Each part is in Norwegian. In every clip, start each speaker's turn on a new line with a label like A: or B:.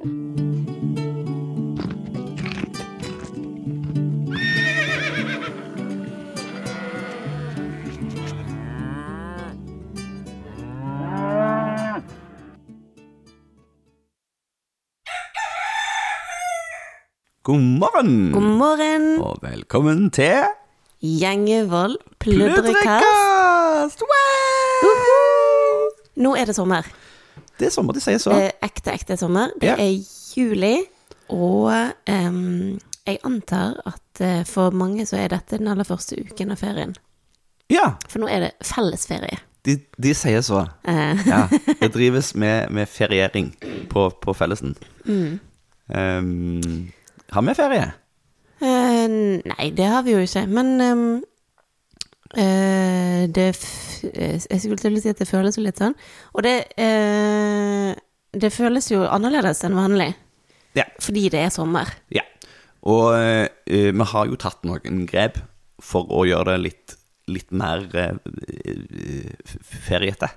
A: God morgen,
B: God morgen,
A: og velkommen til
B: Gjengevold pludrekast.
A: Pludrekast! Wow!
B: Nå er det sommer.
A: Det er sommer, de sier så.
B: Er ekte, ekte sommer. Det er juli, og um, jeg antar at eh, for mange så er dette den aller første uken av ferien.
A: Ja,
B: For nå er det fellesferie.
A: de, de sier så.
B: Eh,
A: Ja, det drives med, med feriering på, på fellesen.
B: Mm.
A: Um, har vi ferie?
B: Uh, nei, det har vi jo ikke, men eh, det f eh, Jeg skulle til å si at det føles jo litt sånn. Og det eh, Det føles jo annerledes enn vanlig.
A: Ja.
B: Fordi det er sommer.
A: Ja. Og eh, vi har jo tatt noen grep for å gjøre det litt, litt mer feriete.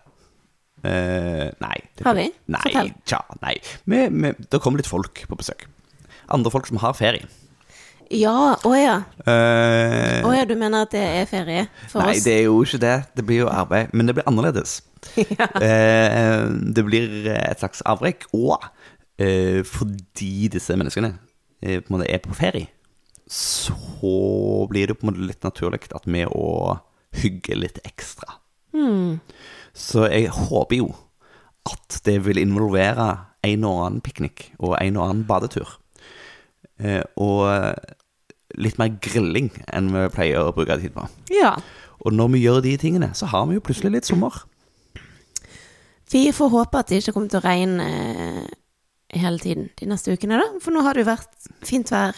A: Eh, nei. det-
B: Har vi?
A: Nei,
B: Fortell.
A: tja, nei. Vi, vi, det kommer litt folk på besøk. Andre folk som har ferie.
B: Ja, å ja.
A: Eh,
B: Å ja, du mener at det er ferie for
A: nei,
B: oss?
A: det er jo ikke det. Det blir jo arbeid. Men det blir annerledes. Eh, det blir et slags avbrekk. Og eh, fordi disse menneskene eh, på en måte er på ferie, så blir det på en måte litt naturlig at vi å hygge litt ekstra.
B: Mm.
A: Så jeg håper jo at det vil involvere en og annen piknik og en og annen badetur. Eh, og litt mer grilling enn vi pleier å bruke tid på.
B: Ja.
A: Og når vi gjør de tingene, så har vi jo plutselig litt sommer.
B: Vi får håpe at det ikke kommer til å regne eh, hele tiden de neste ukene, da. For nå har det jo vært fint vær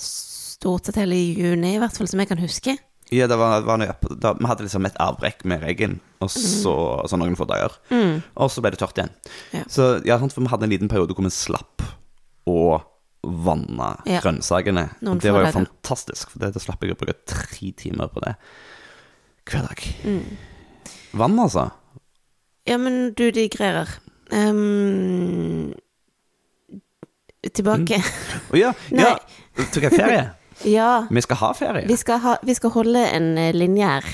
B: stort sett hele juni, i hvert fall som jeg kan huske.
A: Ja, det var, var noe. da, Vi hadde liksom et avbrekk med regn, og så, så noen få dager. Og så ble det tørt igjen.
B: Ja.
A: Så ja, for vi hadde en liten periode hvor vi slapp å vanne
B: Ja.
A: grønnsakene.
B: Noen
A: det var jo fantastisk, for det, slapp jeg å bruke tre timer på det hver dag.
B: Mm.
A: Vann, altså.
B: Ja, men du digrerer. Um, tilbake.
A: Å ja,
B: Nei.
A: ja. Tok jeg ferie?
B: Ja.
A: Vi skal ha ferie.
B: Vi skal, ha, vi skal holde en eh, linje her.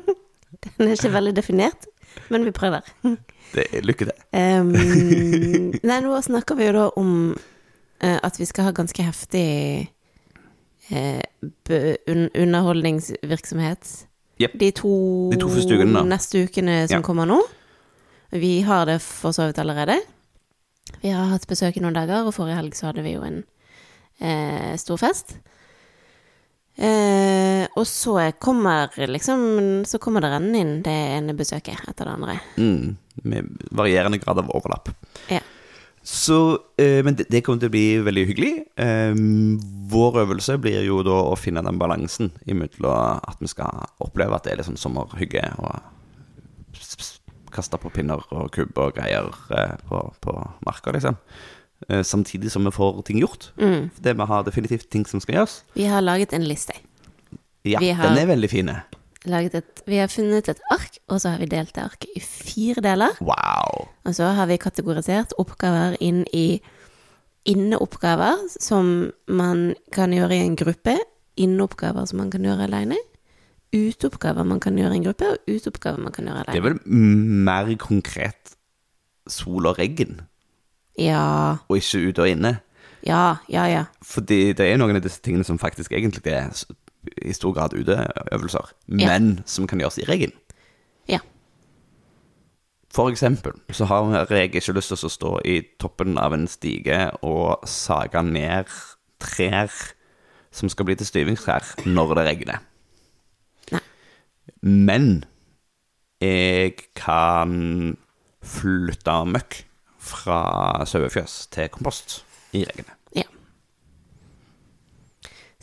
B: Den er ikke veldig definert, men vi prøver.
A: Det, lykke til.
B: um, nei, nå snakker vi jo da om at vi skal ha ganske heftig eh, un underholdningsvirksomhet.
A: Yep.
B: De, to
A: De to ukene,
B: neste ukene som
A: Ja.
B: kommer nå. Vi har det for så vidt allerede. Vi har hatt besøk i noen dager, og forrige helg så hadde vi jo en eh, stor fest. Eh, og så kommer liksom Så kommer det rennende inn det ene besøket etter det andre.
A: Mm, med varierende grad av overlapp.
B: Ja.
A: Så, eh, men det, det kommer til å bli veldig hyggelig. Eh, vår øvelse blir jo da å finne den balansen imellom at vi skal oppleve at det er litt sånn sommerhygge og kaste på pinner og kubb og greier eh, på, på marka, liksom. Eh, samtidig som vi får ting gjort.
B: Mm.
A: Det vi har definitivt ting som skal gjøres.
B: Vi har laget en liste.
A: Ja,
B: har-
A: den er veldig fin.
B: Et, vi har funnet et ark, og så har vi delt det arket i fire deler.
A: Wow.
B: Og så har vi kategorisert oppgaver inn i inneoppgaver som man kan gjøre i en gruppe, inneoppgaver som man kan gjøre alene, uteoppgaver man kan gjøre i en gruppe, og uteoppgaver man kan gjøre
A: Det er vel mer konkret sol og regn,
B: Ja,
A: og ikke ute og inne.
B: ja, ja, ja.
A: Fordi det er noen av disse tingene som faktisk egentlig er i stor grad uteøvelser, men som kan gjøres i regn.
B: Ja.
A: For eksempel så har jeg ikke lyst til å stå i toppen av en stige og sage ned trær som skal bli til styvingstrær når det regner.
B: Nei.
A: Men jeg kan flytte møkk fra sauefjøs til kompost i regnet.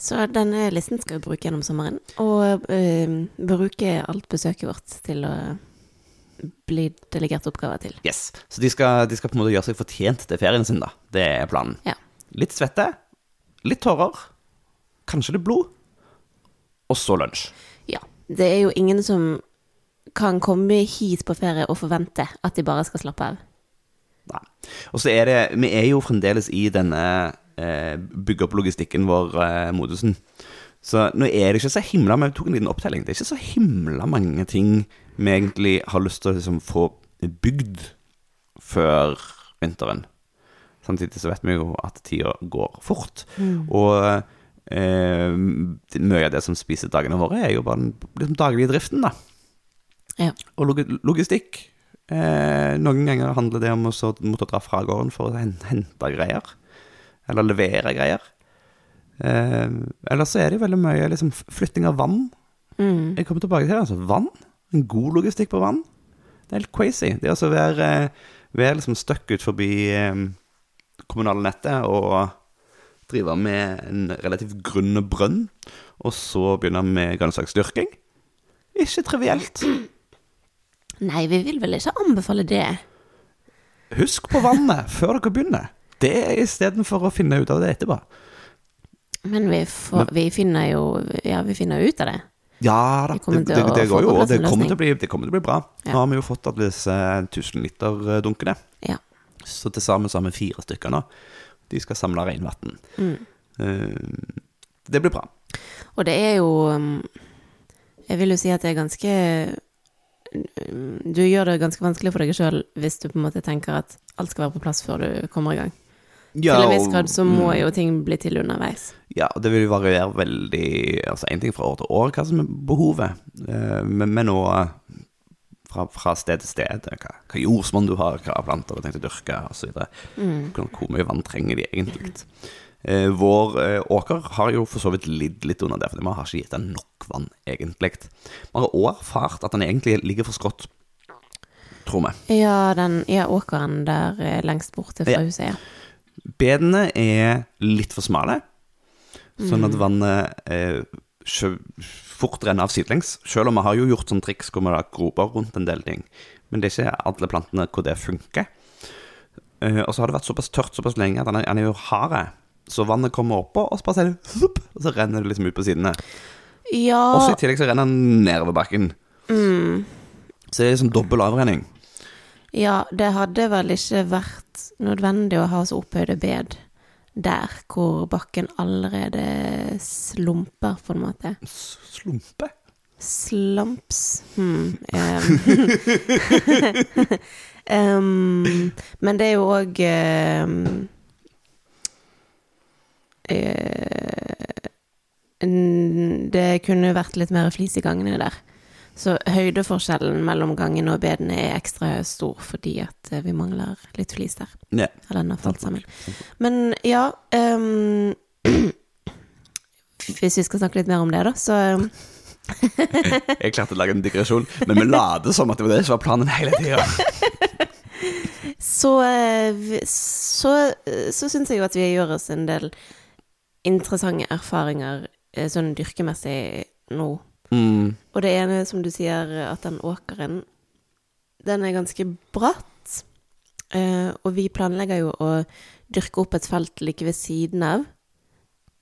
B: Så denne listen skal vi bruke gjennom sommeren, og eh, bruke alt besøket vårt til å bli delegert oppgaver til.
A: Yes. Så de skal, de skal på en måte gjøre seg fortjent til ferien sin, da. Det er planen.
B: Ja.
A: Litt svette, litt tårer, kanskje litt blod, og så lunsj.
B: ja. Det er jo ingen som kan komme hit på ferie og forvente at de bare skal slappe av.
A: Nei. Og så er det Vi er jo fremdeles i denne bygge opp logistikken vår, eh, modusen. Så nå er det ikke så himla Vi tok en liten opptelling. Det er ikke så himla mange ting vi egentlig har lyst til å liksom, få bygd før vinteren. Samtidig så vet vi jo at tida går fort. Og eh, mye av det som spiser dagene våre, er jo bare den liksom, daglige driften, da.
B: Ja.
A: Og log logistikk. Eh, noen ganger handler det om å så måtte dra fra gården for å hen- hente greier. Eller levere greier. Eh, eller så er det jo veldig mye liksom, flytting av vann.
B: Mm.
A: Jeg kommer tilbake til det. altså Vann. En god logistikk på vann. Det er helt crazy. Det å altså være, være liksom stuck ut forbi eh, kommunale nettet og drive med en relativt grunn brønn, og så begynne med grønnsaksdyrking. Ikke trivielt.
B: Nei, vi vil vel ikke anbefale det.
A: Husk på vannet før dere begynner. Det istedenfor å finne ut av det etterpå.
B: Men vi, får, vi finner jo Ja, vi finner ut av det.
A: Ja da, det, det, det går jo, det kommer, til å bli, det kommer til å bli bra.
B: Ja.
A: Nå har vi jo fått alle disse 1000 liter-dunkene.
B: Ja.
A: Så til sammen så har vi fire stykker nå. De skal samle regnvann.
B: Mm.
A: Eh, det blir bra.
B: Og det er jo um, Jeg vil jo si at det er ganske um, Du gjør det ganske vanskelig for deg sjøl hvis du på en måte tenker at alt skal være på plass før du kommer i gang.
A: Ja,
B: til en viss grad så må
A: mm,
B: jo ting bli til underveis.
A: Ja, og det vil jo variere veldig Altså én ting fra år til år hva som er behovet, eh, men, men òg fra, fra sted til sted. Hva, hva jordsmonn du har, hva planter du har tenkt å dyrke osv.
B: Mm.
A: Hvor mye vann trenger de egentlig? Eh, vår eh, åker har jo for så vidt lidd litt under det, fordi vi har ikke gitt den nok vann, egentlig. Vi har òg erfart at den egentlig ligger for skrått, tror vi.
B: Ja, den ja, åkeren der eh, lengst borte fra
A: Ja.
B: huset, ja.
A: Bedene er litt for smale, sånn at vannet eh, fort renner av sidelengs. Selv om vi har jo gjort sånn triks hvor vi har groper rundt en del ting. Men det er ikke alle plantene hvor det funker. Eh, og så har det vært såpass tørt såpass lenge at den er, den er jo hard. Så vannet kommer oppå, og så bare ser du, og så renner det liksom ut på sidene.
B: Ja,
A: Og så i tillegg så renner den nedover bakken.
B: mm,
A: Så det er liksom dobbel avrenning.
B: Ja, det hadde vel ikke vært nødvendig å ha så opphøyde bed der hvor bakken allerede slumper, på en måte.
A: Slumpe?
B: Slumps hmm. Um. Men det er jo òg Det kunne vært litt mer flis i gangene der. Så høydeforskjellen mellom gangene og bedene er ekstra stor fordi at eh, vi mangler litt flis der.
A: Ja.
B: Eller den har falt sammen. Men ja um, Hvis vi skal snakke litt mer om det, da, så
A: Jeg klarte å lage en digresjon, men vi later som at det var det som var planen hele tida.
B: Så, eh, så, eh, så syns jeg jo at vi gjør oss en del interessante erfaringer sånn dyrkemessig nå.
A: Mm.
B: Og det ene, som du sier, at den åkeren, den er ganske bratt. Eh, og vi planlegger jo å dyrke opp et felt like ved siden av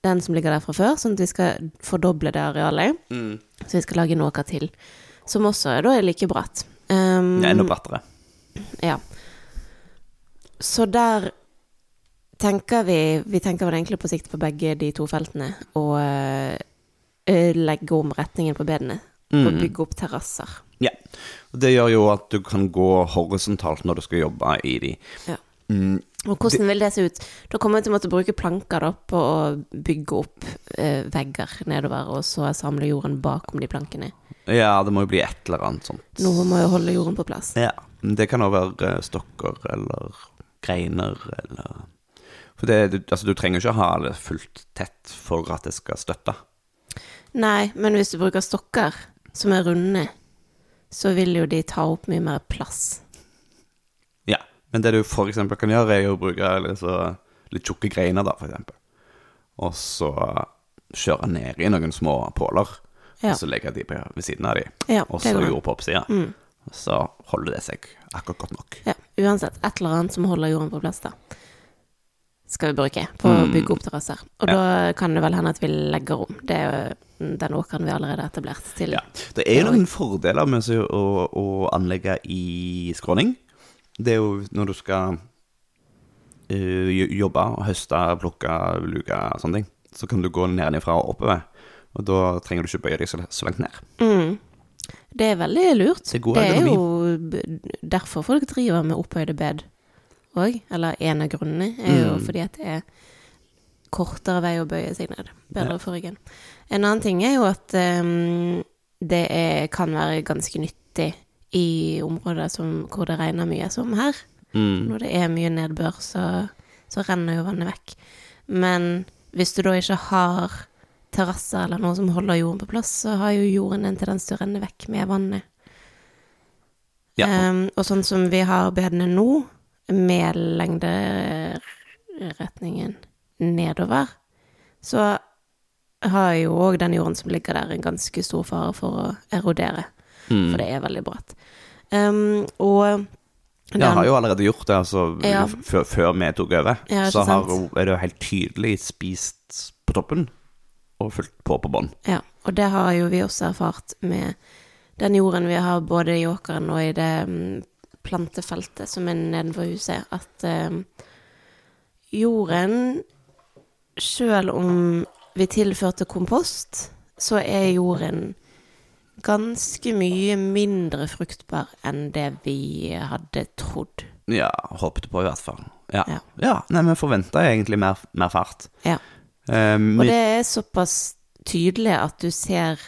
B: den som ligger der fra før, sånn at vi skal fordoble det arealet.
A: Mm.
B: Så vi skal lage en åker til, som også da er like bratt. Um,
A: Det er enda brattere.
B: Ja. Så der tenker vi Vi tenker vel egentlig på sikt på begge de to feltene og eh, legge om retningen på bedene og
A: Mm.
B: bygge opp terrasser.
A: Ja. Og Det gjør jo at du kan gå horisontalt når du skal jobbe i de.
B: Ja.
A: Mm.
B: Og hvordan vil det se ut? Da kommer vi til å måtte bruke planker da, på å bygge opp eh, vegger nedover, og så samle jorden bakom de plankene.
A: Ja, det må jo bli et eller annet sånt.
B: Noe må jo holde jorden på plass.
A: Ja. Det kan òg være eh, stokker eller greiner eller For det, du, altså, du trenger ikke ha det fullt tett for at det skal støtte.
B: Nei, men hvis du bruker stokker som er runde, så vil jo de ta opp mye mer plass.
A: Ja. Men det du eksempel kan gjøre, er å bruke litt, så, litt tjukke greiner, da, eksempel. Og så kjøre ned i noen små påler,
B: Ja.
A: og så legge de på, ved siden av de,
B: Ja,
A: og så jord på oppsida.
B: Mm.
A: Så holder det seg akkurat godt nok.
B: Ja, uansett. Et eller annet som holder jorden på plass, da. Skal vi bruke på å
A: Mm.
B: bygge opp terrasser. Og
A: Ja.
B: da kan det vel hende at vi legger om. Det er jo den åkeren vi allerede har etablert til.
A: Ja. Det er jo noen fordeler med så- å, å anlegge i skråning. Det er jo når du skal uh, jo- jobbe, høste, plukke, luke sånne ting, så kan du gå nedenfra og oppover. Og da trenger du ikke bøye deg så, så langt ned.
B: Mm. Det er veldig lurt.
A: Det
B: det er jo derfor folk driver med opphøyde bed òg. Eller en av grunnene er jo
A: Mm.
B: fordi at det er kortere vei å bøye seg ned. Bedre for ryggen. En annen ting er jo at um, det er, kan være ganske nyttig i områder som, hvor det regner mye, som her.
A: Mm.
B: Når det er mye nedbør, så, så renner jo vannet vekk. Men hvis du da ikke har terrasser eller noe som holder jorden på plass, så har jo jorden en tendens til å renne vekk med vannet.
A: Ja.
B: Um, og sånn som vi har bedene nå, med lengderetningen nedover, så har jo òg den jorden som ligger der, en ganske stor fare for å erodere.
A: Mm.
B: For det er veldig bratt. Um, og
A: Jeg har jo allerede gjort det, altså,
B: Ja.
A: før, før vi tok over.
B: Ja,
A: så har, er det jo helt tydelig spist på toppen og fulgt på på bånn.
B: Ja, og det har jo vi også erfart med den jorden vi har både i åkeren og i det mm, plantefeltet som er nedenfor huset, at eh, jorden, sjøl om vi tilførte kompost, så er jorden ganske mye mindre fruktbar enn det vi hadde trodd.
A: Ja, håpet på i hvert fall. Ja,
B: Ja.
A: ja. nei, vi forventa egentlig mer, mer fart.
B: Ja.
A: Um,
B: Og det er såpass tydelig at du ser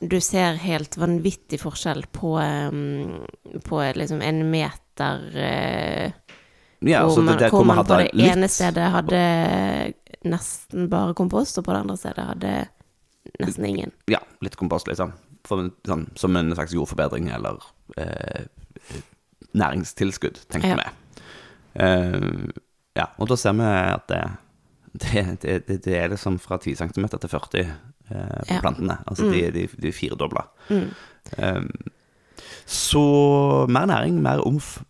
B: Du ser helt vanvittig forskjell på, på liksom en meter eh,
A: ja,
B: hvor,
A: altså,
B: man,
A: det,
B: hvor man på det
A: litt-
B: ene stedet hadde nesten bare kompost, og på det andre stedet hadde nesten ingen.
A: Ja, litt kompost, liksom. For, sånn, som en slags jordforbedring eller eh, næringstilskudd, tenkte
B: Ja.
A: vi. Eh, ja, og da ser vi at det, det, det, det, det er liksom fra 10 cm til 40 eh, på
B: Ja.
A: plantene. Altså de, de, de firedobla.
B: Mm.
A: Um, så mer næring, mer omf.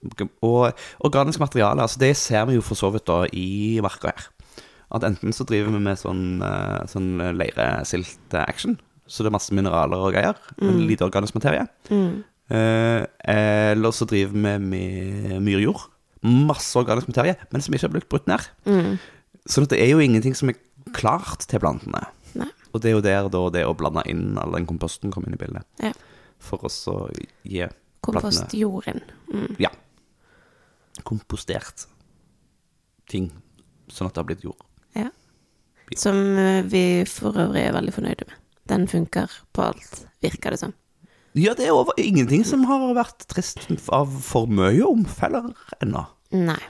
A: Og organisk materiale, altså det ser vi jo for så vidt da i marka her. At enten så driver vi med sånn, eh, sånn leiresilt-action, så det er masse mineraler og greier, men lite organisk materie.
B: Mm.
A: Eh, eller så driver vi med myrjord. Masse organisk materie, men som ikke er blitt brutt ned.
B: Mm.
A: At det er jo ingenting som er klart til plantene. Og det er jo der da det å blande inn all den komposten kommer inn i bildet.
B: Ja.
A: For oss å gi
B: Kompostjorden. Mm.
A: ja, kompostert ting, sånn at det har blitt jord.
B: Ja. Som eh, vi for øvrig er veldig fornøyde med. Den funker på alt, virker det som.
A: Ja, det er over, ingenting som har vært trist av for mye omfeller ennå.
B: Nei.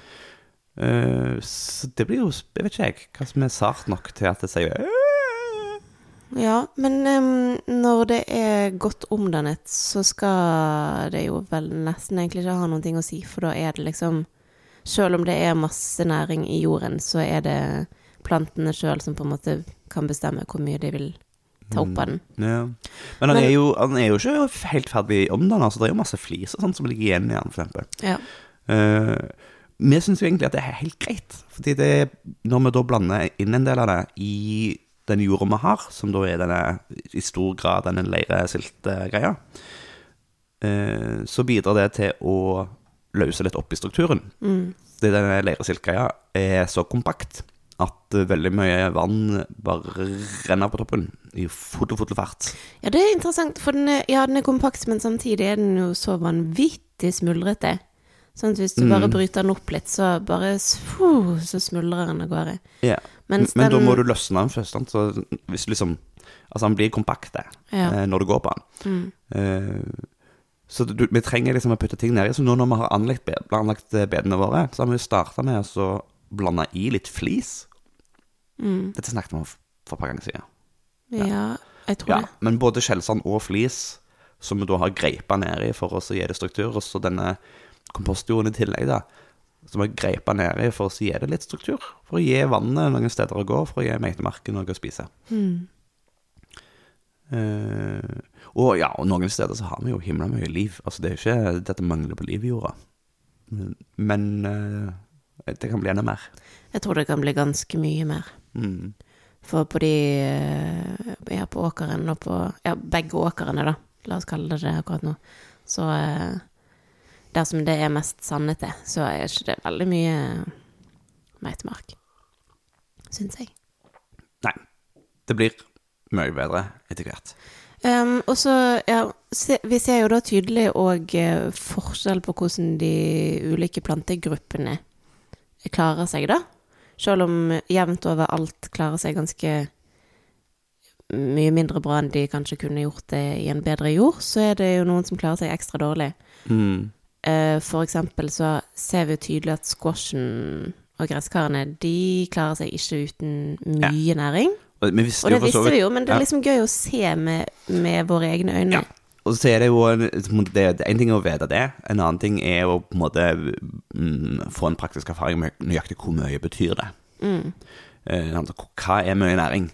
A: Uh, så det blir jo Jeg vet ikke jeg hva som er sart nok til at det sier.
B: Ja, men um, når det er godt omdannet, så skal det jo vel nesten egentlig ikke ha ting å si, for da er det liksom Selv om det er masse næring i jorden, så er det plantene sjøl som på en måte kan bestemme hvor mye de vil ta opp av den.
A: Ja. Men han,
B: Men-
A: er jo, han er jo ikke helt ferdig omdannet, så det er jo masse flis og sånt som ligger igjen i for eksempel.
B: Ja.
A: Eh, vi syns jo egentlig at det er helt greit. Fordi det, når vi da blander inn en del av det i den jorda vi har, som da er denne, i stor grad denne leiresilt-greia, eh, så bidrar det til å løse litt opp i strukturen.
B: Mm.
A: Det denne leiresilt-greia er så kompakt at veldig mye vann bare renner på toppen i fotofotofart.
B: ja, det er interessant, for den er, ja, den er kompakt, men samtidig er den jo så vanvittig smuldrete. Sånn at hvis du bare bryter den opp litt, så bare fuh, så smuldrer den av gårde.
A: Ja.
B: Men
A: Men da må du løsne den først. Sant? Så hvis liksom Altså, han blir kompakt
B: Ja.
A: eh, når du går på den.
B: Mm.
A: Eh, så du, vi trenger liksom å putte ting nedi. Så nå når vi har anlagt, bed, anlagt eh, bedene våre, så har vi starta med å blande i litt flis.
B: Mm.
A: Dette snakket vi om for et par ganger siden.
B: Ja, jeg tror
A: Ja,
B: det.
A: men både skjellsand og flis, som vi da har greipa nedi for å gi det struktur, og så denne kompostjorden i tillegg, da, som har greipa nedi for å gi det litt struktur. For å gi vannet noen steder å gå, for å gi meitemarken noe å spise.
B: Mm.
A: Uh, og ja, og noen steder så har vi jo himla mye liv. Altså det er jo ikke dette mangler på liv i jorda. Men, eh, det kan bli enda mer.
B: Jeg tror det kan bli ganske mye mer.
A: Mm.
B: For på de eh, Ja, på åkeren og på Ja, begge åkrene, da. La oss kalle det det akkurat nå. Så eh, der som det er mest sandete, så er ikke det veldig mye meitemark. Syns jeg.
A: Nei. Det blir mye bedre etter hvert.
B: Um, og så, ja, se, vi ser jo da tydelig òg uh, forskjell på hvordan de ulike plantegruppene klarer seg, da. Selv om jevnt over alt klarer seg ganske mye mindre bra enn de kanskje kunne gjort det i en bedre jord, så er det jo noen som klarer seg ekstra dårlig.
A: Mm.
B: Eh, for eksempel så ser vi jo tydelig at squashen og gresskarene, de klarer seg ikke uten mye næring.
A: Og, vi visste
B: Og det visste vi jo, men det er
A: Ja.
B: liksom gøy å se med, med våre egne øyne.
A: Ja. Og så er det jo en, det, det, En ting er å vite det, en annen ting er å på en måte mm, få en praktisk erfaring med nøyaktig hvor mye betyr det.
B: Mm.
A: Eh, altså, hva er mye næring?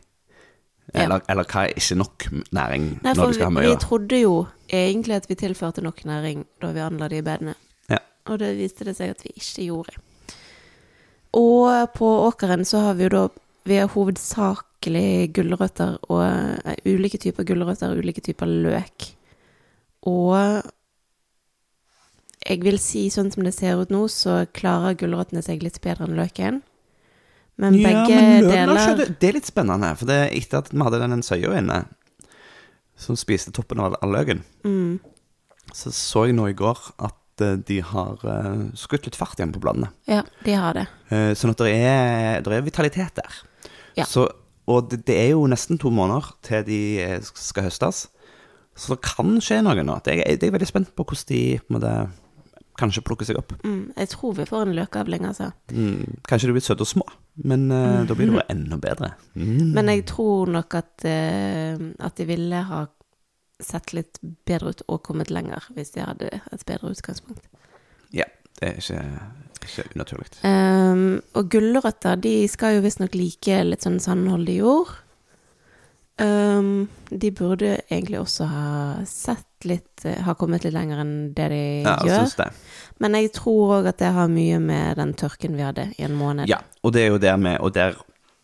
A: Eller, eller hva er ikke nok næring
B: Nei,
A: når du skal ha
B: vi,
A: mye?
B: vi trodde jo egentlig at vi tilførte nok næring da vi anla de bedene.
A: Ja.
B: Og det viste det seg at vi ikke gjorde. Og på åkeren så har vi jo da Vi har hovedsakelig gulrøtter og eh, ulike typer gulrøtter og ulike typer løk. Og jeg vil si, sånn som det ser ut nå, så klarer gulrøttene seg litt bedre enn løken. Men begge
A: men løk-
B: deler
A: det, er litt spennende, for det er etter at vi hadde den søya inne, som spiste toppen av all løken,
B: mm,
A: så så jeg nå i går at eh, de har eh, skutt litt fart igjen på bladene.
B: Ja, de har det.
A: Eh, Sånn at det er, det er vitalitet der.
B: Ja.
A: Så, og det, det er jo nesten to måneder til de skal høstes. Så det kan skje noe nå. Det er, jeg er veldig spent på hvordan de på en måte, kanskje plukker seg opp.
B: Mm, jeg tror vi får en løkavling, altså.
A: Mm, kanskje de blir søte og små, men uh, da blir det jo enda bedre. Mm.
B: Men jeg tror nok at, uh, at de ville ha sett litt bedre ut og kommet lenger hvis de hadde et bedre utgangspunkt.
A: Ja, det er ikke, ikke unaturlig.
B: Um, og gulrøtter de skal jo visstnok like litt sånn sandholdig jord. Um, de burde egentlig også ha sett litt eh, Ha kommet litt lenger enn det de
A: Ja,
B: gjør.
A: det.
B: Men jeg tror òg at det har mye med den tørken vi hadde i en måned.
A: Ja, og det er jo der med Og der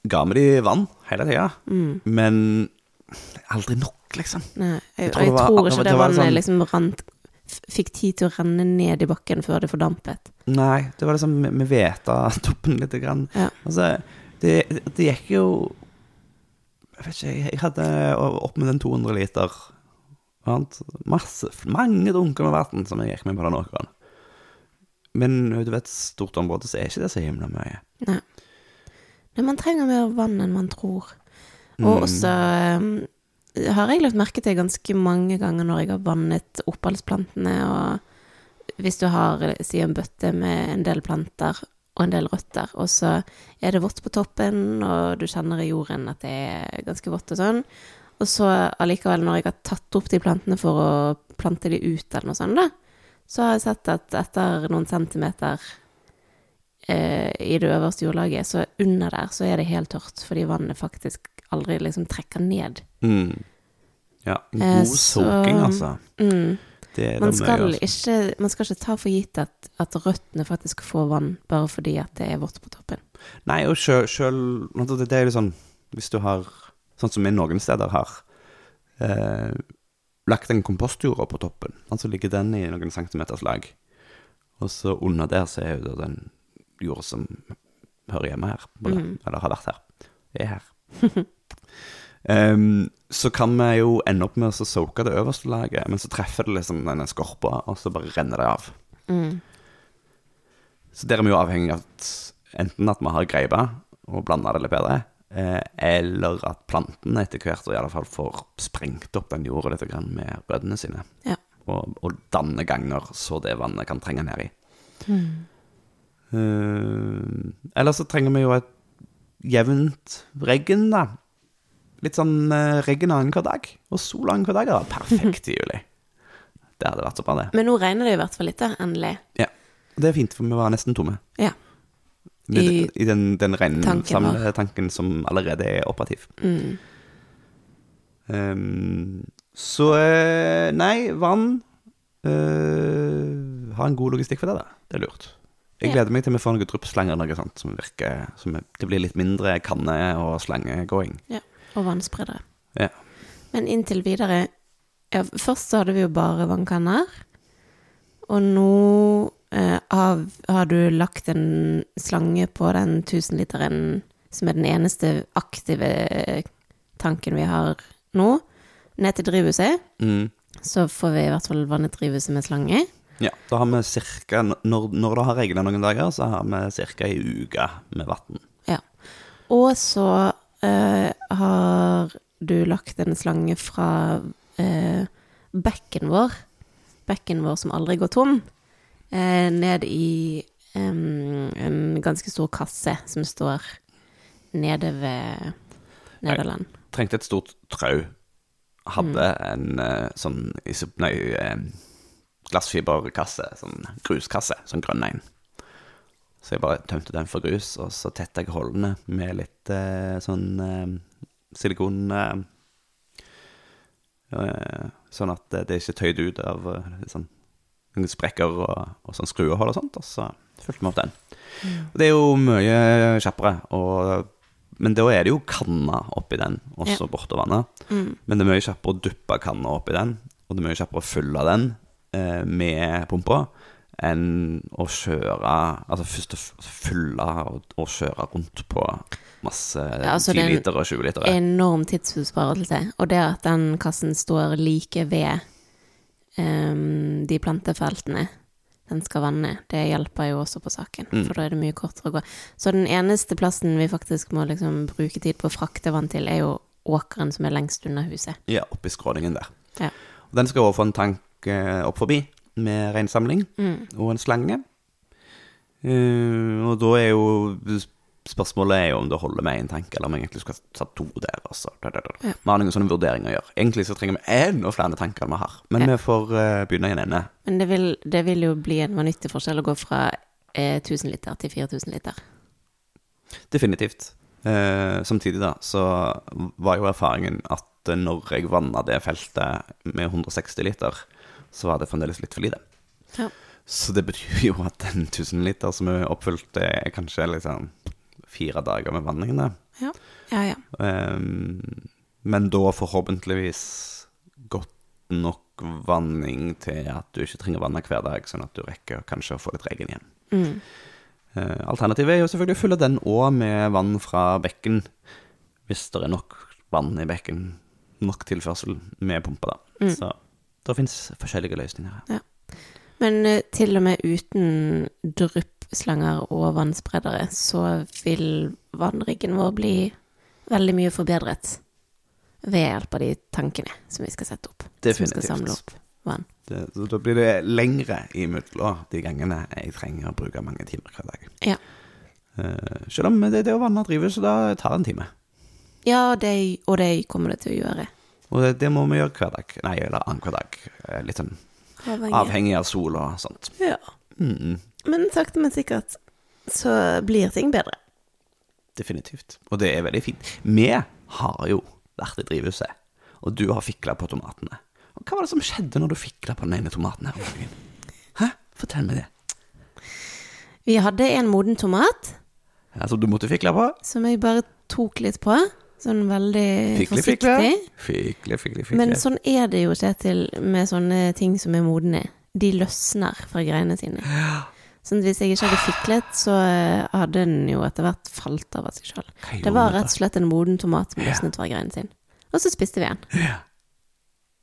A: ga vi de vann hele tida,
B: Mm.
A: men aldri nok, liksom.
B: Nei, jeg,
A: Jeg tror
B: jeg
A: det var-
B: tror ikke det
A: det
B: vannet
A: sånn-
B: liksom rant Fikk tid til å renne ned i bakken før det fordampet.
A: Nei, det var liksom Vi veta toppen lite grann.
B: Ja.
A: Altså, det, det gikk jo Jeg vet ikke, jeg hadde opp med den 200 liter sant? Masse, mange dunker med vann som jeg gikk med på den åkeren. Men du et stort område så er ikke det så himla mye.
B: Nei. Nei, man trenger mer vann enn man tror.
A: Mm.
B: Og også um, har jeg lagt merke til ganske mange ganger når jeg har vannet oppholdsplantene, og hvis du har, si, en bøtte med en del planter og en del røtter, og så er det vått på toppen, og du kjenner i jorden at det er ganske vått og sånn, og så allikevel, når jeg har tatt opp de plantene for å plante de ut eller noe sånt, da, så har jeg sett at etter noen centimeter eh, i det øverste jordlaget, så under der så er det helt tørt, fordi vannet faktisk aldri liksom trekker ned.
A: Mm. Ja, god
B: Eh, så-
A: altså.
B: Mm.
A: Det
B: Man, skal ikke, man skal ikke ta for gitt at, at røttene faktisk får vann, bare fordi at det er vått på toppen.
A: Nei, og sjøl, Det er jo sånn Hvis du har Sånn som vi noen steder har eh, lagt en kompostjorda på toppen, altså ligger den i noen centimeters lag, og så under der så er jo den jorda som hører hjemme her, på det,
B: Mhm.
A: eller har vært her, er her. Em, så kan vi jo ende opp med å soake det øverste laget, men så treffer det liksom denne skorpa, og så bare renner det av.
B: Mm.
A: Så der er vi jo avhengig av at enten at vi har greipa og blanda det litt bedre, eh, eller at plantene etter hvert i alle fall får sprengt opp den jorda litt grann med røttene sine.
B: Ja.
A: Og, og danne ganger så det vannet kan trenge ned i.
B: Mm.
A: Uh, eller så trenger vi jo et jevnt regn, da. Litt sånn uh, regn annenhver dag, og sol annenhver dag. Da. Perfekt i juli. Det hadde vært så bra, det.
B: Men nå regner det i hvert fall litt, da, endelig.
A: Det er fint, for vi var nesten tomme.
B: Ja.
A: I,
B: I
A: I den, den
B: tanken
A: regnsamletanken som allerede er operativ.
B: Mm.
A: Um, så eh, nei, vann uh, Ha en god logistikk for det, da. Det er lurt. Jeg
B: Ja.
A: gleder meg til vi får noen dryppslanger eller noe sånt som virker som Det blir litt mindre kanne- og slangegåing.
B: Og vannspredere.
A: Ja.
B: Men inntil videre ja, Først så hadde vi jo bare vannkanner. Og nå eh, har, har du lagt en slange på den 1000-literen som er den eneste aktive tanken vi har nå, ned til drivhuset,
A: Mm.
B: så får vi i hvert fall vannet drivhuset med slange.
A: Ja, da har vi cirka, når, når det har regnet noen dager, så har vi cirka ei uke med vann.
B: Ja. Og så eh, har du lagt en slange fra eh, bekken vår, bekken vår som aldri går tom, eh, ned i em, en ganske stor kasse som står nede ved Nederland.
A: Jeg Trengte et stort trau. Hadde en uh, sånn nei, uh, glassfiberkasse, sånn gruskasse, sånn grønn en. Så jeg bare tømte den for grus, og så tetta jeg hullene med litt uh, sånn silikon eh, eh, Sånn at det er ikke tøyd ut av sånn, noen sprekker og, og sånn skruehull og sånt, og så fulgte vi opp den. Og det er jo mye kjappere, og, men da er det jo kanna oppi den, og vannet. Mm. Men det er mye kjappere å duppe kanna oppi den, og det er mye kjappere å fylle den eh, med pumpa enn å kjøre Altså først å fylle og, og kjøre rundt på masse
B: Ja, altså
A: 10
B: det er en
A: liter og 20 liter.
B: Enorm tidsbesparelse. Og det at den kassen står like ved um, de plantefeltene den skal vanne, det hjelper jo også på saken.
A: Mm.
B: For da er det mye kortere å gå. Så den eneste plassen vi faktisk må liksom bruke tid på å frakte vann til, er jo åkeren som er lengst unna huset.
A: Ja, oppi skråningen der.
B: Ja.
A: Og den skal også få en tank eh, opp forbi med reinsamling
B: Mm.
A: og en slange. Uh, og da er jo Spørsmålet er jo om det holder med én tanke, eller om jeg egentlig skal ta to der. Altså. Da, da, da.
B: Ja.
A: Vi har noen sånne vurderinger å gjøre. Egentlig så trenger vi enda flere tanker enn vi har. Men
B: Ja.
A: vi får uh, begynne i en ende.
B: Men det vil, det vil jo bli en vanvittig forskjell å gå fra eh, 1000 liter til 4000 liter.
A: Definitivt. Eh, samtidig da, så var jo erfaringen at når jeg vanna det feltet med 160 liter, så var det fremdeles litt for lite.
B: Ja.
A: Så det betyr jo at den 1000 liter som er oppfylt, er kanskje liksom fire dager med vanningene.
B: Ja, ja. ja.
A: Um, men da forhåpentligvis godt nok vanning til at du ikke trenger vanne hver dag, sånn at du rekker kanskje å få litt regn igjen.
B: Mm.
A: Eh, Alternativet er jo selvfølgelig å fylle den òg med vann fra bekken, hvis det er nok vann i bekken, nok tilførsel med pumpa, da.
B: Mm.
A: Så det fins forskjellige løsninger her.
B: Men eh, til og med uten dryppslanger og vannspredere, så vil vannriggen vår bli veldig mye forbedret ved hjelp av de tankene som vi skal sette opp. Som skal samle opp vann.
A: Det, så da blir det lengre imellom de gangene jeg trenger å bruke mange timer hver dag.
B: Ja.
A: Uh, selv om det, det å vanne drivhuset da tar en time.
B: Ja, det, og det kommer det til å gjøre.
A: Og det, det må vi gjøre hver dag. Nei, eller annenhver dag. Eh, Litt sånn
B: Avhengig.
A: avhengig av sol og sånt.
B: Ja.
A: Mm,
B: Men sakte, men sikkert så blir ting bedre.
A: definitivt. Og det er veldig fint. Vi har jo vært i drivhuset, og du har fikla på tomatene. Og hva var det som skjedde når du fikla på den ene tomaten her om dagen? Hæ? Fortell meg det.
B: Vi hadde en moden tomat
A: Som du måtte fikle på?
B: som jeg bare tok litt på. Sånn veldig
A: Fikle,
B: forsiktig.
A: Fikle, fikle, fikle.
B: Men sånn er det jo, Kjetil, med sånne ting som er modne. De løsner fra greiene sine. Sånn hvis jeg ikke hadde fiklet, så eh, hadde den jo etter hvert falt av av seg sjøl. Det var rett og slett en moden tomat som løsnet fra greinen sin. Og så spiste vi den.